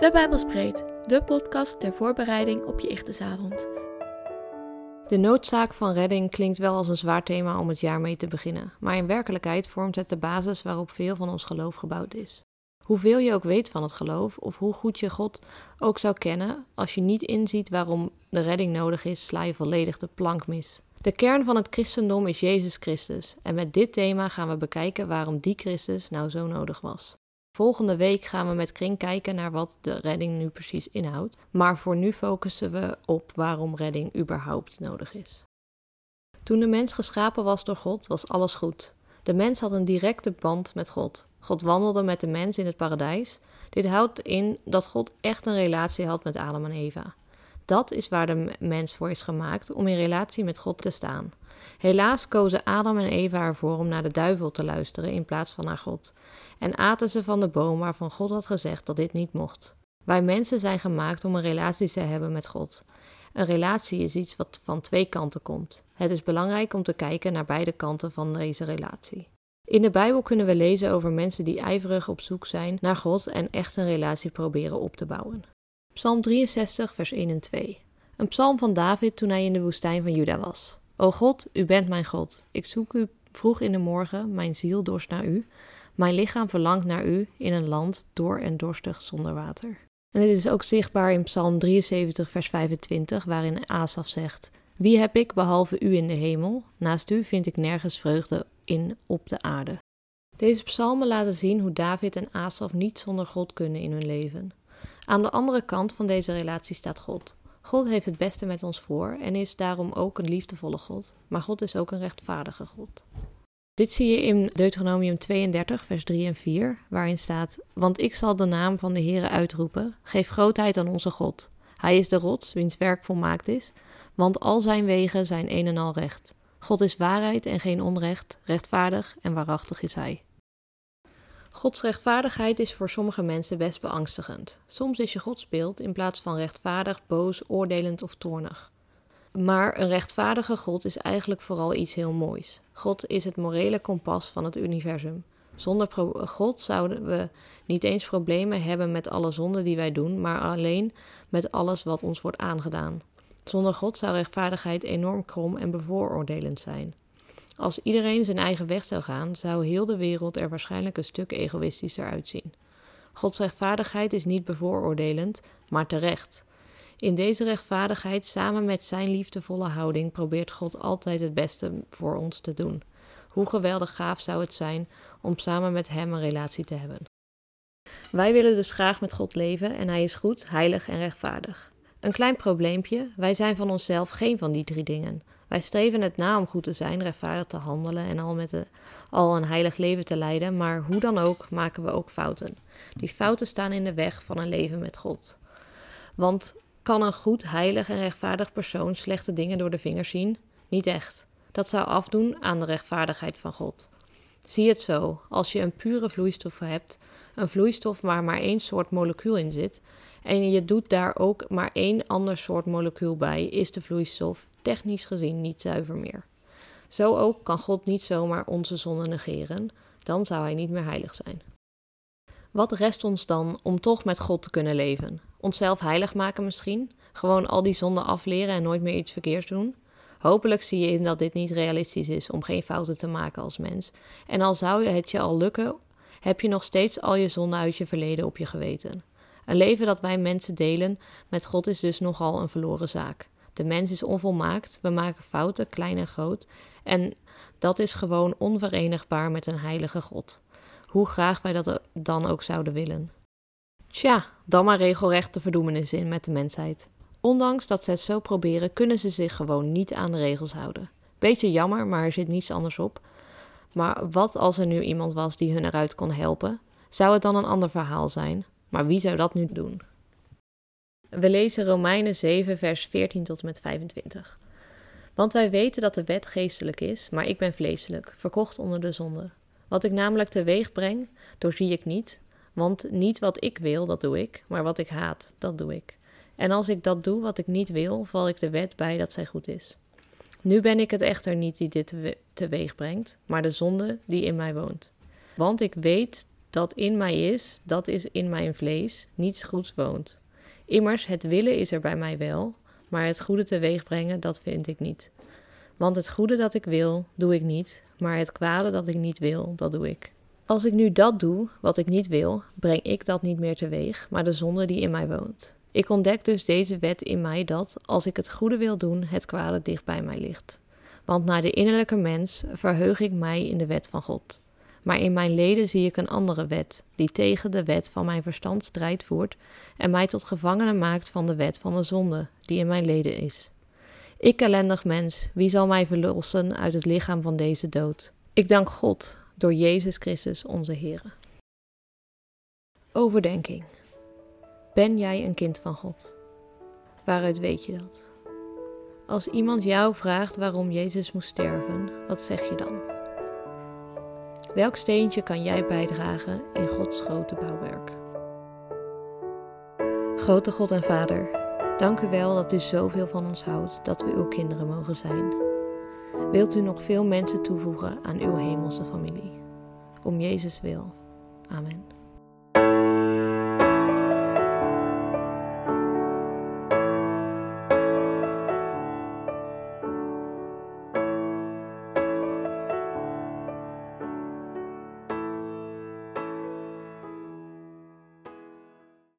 De Bijbelspreet, de podcast ter voorbereiding op je ichtesavond. De noodzaak van redding klinkt wel als een zwaar thema om het jaar mee te beginnen, maar in werkelijkheid vormt het de basis waarop veel van ons geloof gebouwd is. Hoeveel je ook weet van het geloof, of hoe goed je God ook zou kennen, als je niet inziet waarom de redding nodig is, sla je volledig de plank mis. De kern van het christendom is Jezus Christus, en met dit thema gaan we bekijken waarom die Christus nou zo nodig was. Volgende week gaan we met Kring kijken naar wat de redding nu precies inhoudt, maar voor nu focussen we op waarom redding überhaupt nodig is. Toen de mens geschapen was door God, was alles goed. De mens had een directe band met God. God wandelde met de mens in het paradijs. Dit houdt in dat God echt een relatie had met Adam en Eva. Dat is waar de mens voor is gemaakt, om in relatie met God te staan. Helaas kozen Adam en Eva ervoor om naar de duivel te luisteren in plaats van naar God. En aten ze van de boom waarvan God had gezegd dat dit niet mocht. Wij mensen zijn gemaakt om een relatie te hebben met God. Een relatie is iets wat van twee kanten komt. Het is belangrijk om te kijken naar beide kanten van deze relatie. In de Bijbel kunnen we lezen over mensen die ijverig op zoek zijn naar God en echt een relatie proberen op te bouwen. Psalm 63, vers 1 en 2. Een psalm van David toen hij in de woestijn van Juda was. O God, u bent mijn God. Ik zoek u vroeg in de morgen, mijn ziel dorst naar u. Mijn lichaam verlangt naar u in een land door en dorstig zonder water. En dit is ook zichtbaar in Psalm 73, vers 25, waarin Asaf zegt: Wie heb ik behalve u in de hemel? Naast u vind ik nergens vreugde in op de aarde. Deze psalmen laten zien hoe David en Asaf niet zonder God kunnen in hun leven. Aan de andere kant van deze relatie staat God. God heeft het beste met ons voor en is daarom ook een liefdevolle God, maar God is ook een rechtvaardige God. Dit zie je in Deuteronomium 32, vers 3 en 4, waarin staat: Want ik zal de naam van de Heere uitroepen, geef grootheid aan onze God. Hij is de rots, wiens werk volmaakt is, want al zijn wegen zijn een en al recht. God is waarheid en geen onrecht, rechtvaardig en waarachtig is Hij. Gods rechtvaardigheid is voor sommige mensen best beangstigend. Soms is je Godsbeeld in plaats van rechtvaardig, boos, oordelend of toornig. Maar een rechtvaardige God is eigenlijk vooral iets heel moois. God is het morele kompas van het universum. Zonder God zouden we niet eens problemen hebben met alle zonden die wij doen, maar alleen met alles wat ons wordt aangedaan. Zonder God zou rechtvaardigheid enorm krom en bevooroordelend zijn. Als iedereen zijn eigen weg zou gaan, zou heel de wereld er waarschijnlijk een stuk egoïstischer uitzien. Gods rechtvaardigheid is niet bevooroordelend, maar terecht. In deze rechtvaardigheid, samen met zijn liefdevolle houding, probeert God altijd het beste voor ons te doen. Hoe geweldig gaaf zou het zijn om samen met Hem een relatie te hebben. Wij willen dus graag met God leven en Hij is goed, heilig en rechtvaardig. Een klein probleempje: wij zijn van onszelf geen van die drie dingen. Wij streven het na om goed te zijn, rechtvaardig te handelen en al, met al een heilig leven te leiden, maar hoe dan ook maken we ook fouten. Die fouten staan in de weg van een leven met God. Want kan een goed, heilig en rechtvaardig persoon slechte dingen door de vingers zien? Niet echt. Dat zou afdoen aan de rechtvaardigheid van God. Zie het zo: als je een pure vloeistof hebt, een vloeistof waar maar één soort molecuul in zit, en je doet daar ook maar één ander soort molecuul bij, is de vloeistof technisch gezien niet zuiver meer. Zo ook kan God niet zomaar onze zonde negeren, dan zou hij niet meer heilig zijn. Wat rest ons dan om toch met God te kunnen leven? Onszelf heilig maken misschien? Gewoon al die zonden afleren en nooit meer iets verkeerds doen? Hopelijk zie je in dat dit niet realistisch is om geen fouten te maken als mens. En al zou het je al lukken, heb je nog steeds al je zonden uit je verleden op je geweten. Een leven dat wij mensen delen met God is dus nogal een verloren zaak. De mens is onvolmaakt, we maken fouten, klein en groot, en dat is gewoon onverenigbaar met een heilige God. Hoe graag wij dat dan ook zouden willen. Tja, dan maar regelrecht de verdoemenis in met de mensheid. Ondanks dat ze het zo proberen, kunnen ze zich gewoon niet aan de regels houden. Beetje jammer, maar er zit niets anders op. Maar wat als er nu iemand was die hun eruit kon helpen? Zou het dan een ander verhaal zijn? Maar wie zou dat nu doen? We lezen Romeinen 7, vers 14 tot en met 25. Want wij weten dat de wet geestelijk is, maar ik ben vleeselijk, verkocht onder de zonde. Wat ik namelijk teweeg breng, doorzie ik niet, want niet wat ik wil, dat doe ik, maar wat ik haat, dat doe ik. En als ik dat doe wat ik niet wil, val ik de wet bij dat zij goed is. Nu ben ik het echter niet die dit teweeg brengt, maar de zonde die in mij woont. Want ik weet dat in mij is, dat is in mijn vlees, niets goeds woont. Immers, het willen is er bij mij wel, maar het goede teweeg brengen, dat vind ik niet. Want het goede dat ik wil, doe ik niet, maar het kwade dat ik niet wil, dat doe ik. Als ik nu dat doe, wat ik niet wil, breng ik dat niet meer teweeg, maar de zonde die in mij woont. Ik ontdek dus deze wet in mij dat, als ik het goede wil doen, het kwade dicht bij mij ligt. Want naar de innerlijke mens verheug ik mij in de wet van God. Maar in mijn leden zie ik een andere wet, die tegen de wet van mijn verstand strijd voert en mij tot gevangene maakt van de wet van de zonde, die in mijn leden is. Ik ellendig mens, wie zal mij verlossen uit het lichaam van deze dood? Ik dank God door Jezus Christus onze Heer. Overdenking. Ben jij een kind van God? Waaruit weet je dat? Als iemand jou vraagt waarom Jezus moest sterven, wat zeg je dan? Welk steentje kan jij bijdragen in Gods grote bouwwerk? Grote God en Vader, dank u wel dat u zoveel van ons houdt dat we uw kinderen mogen zijn. Wilt u nog veel mensen toevoegen aan uw hemelse familie? Om Jezus wil. Amen.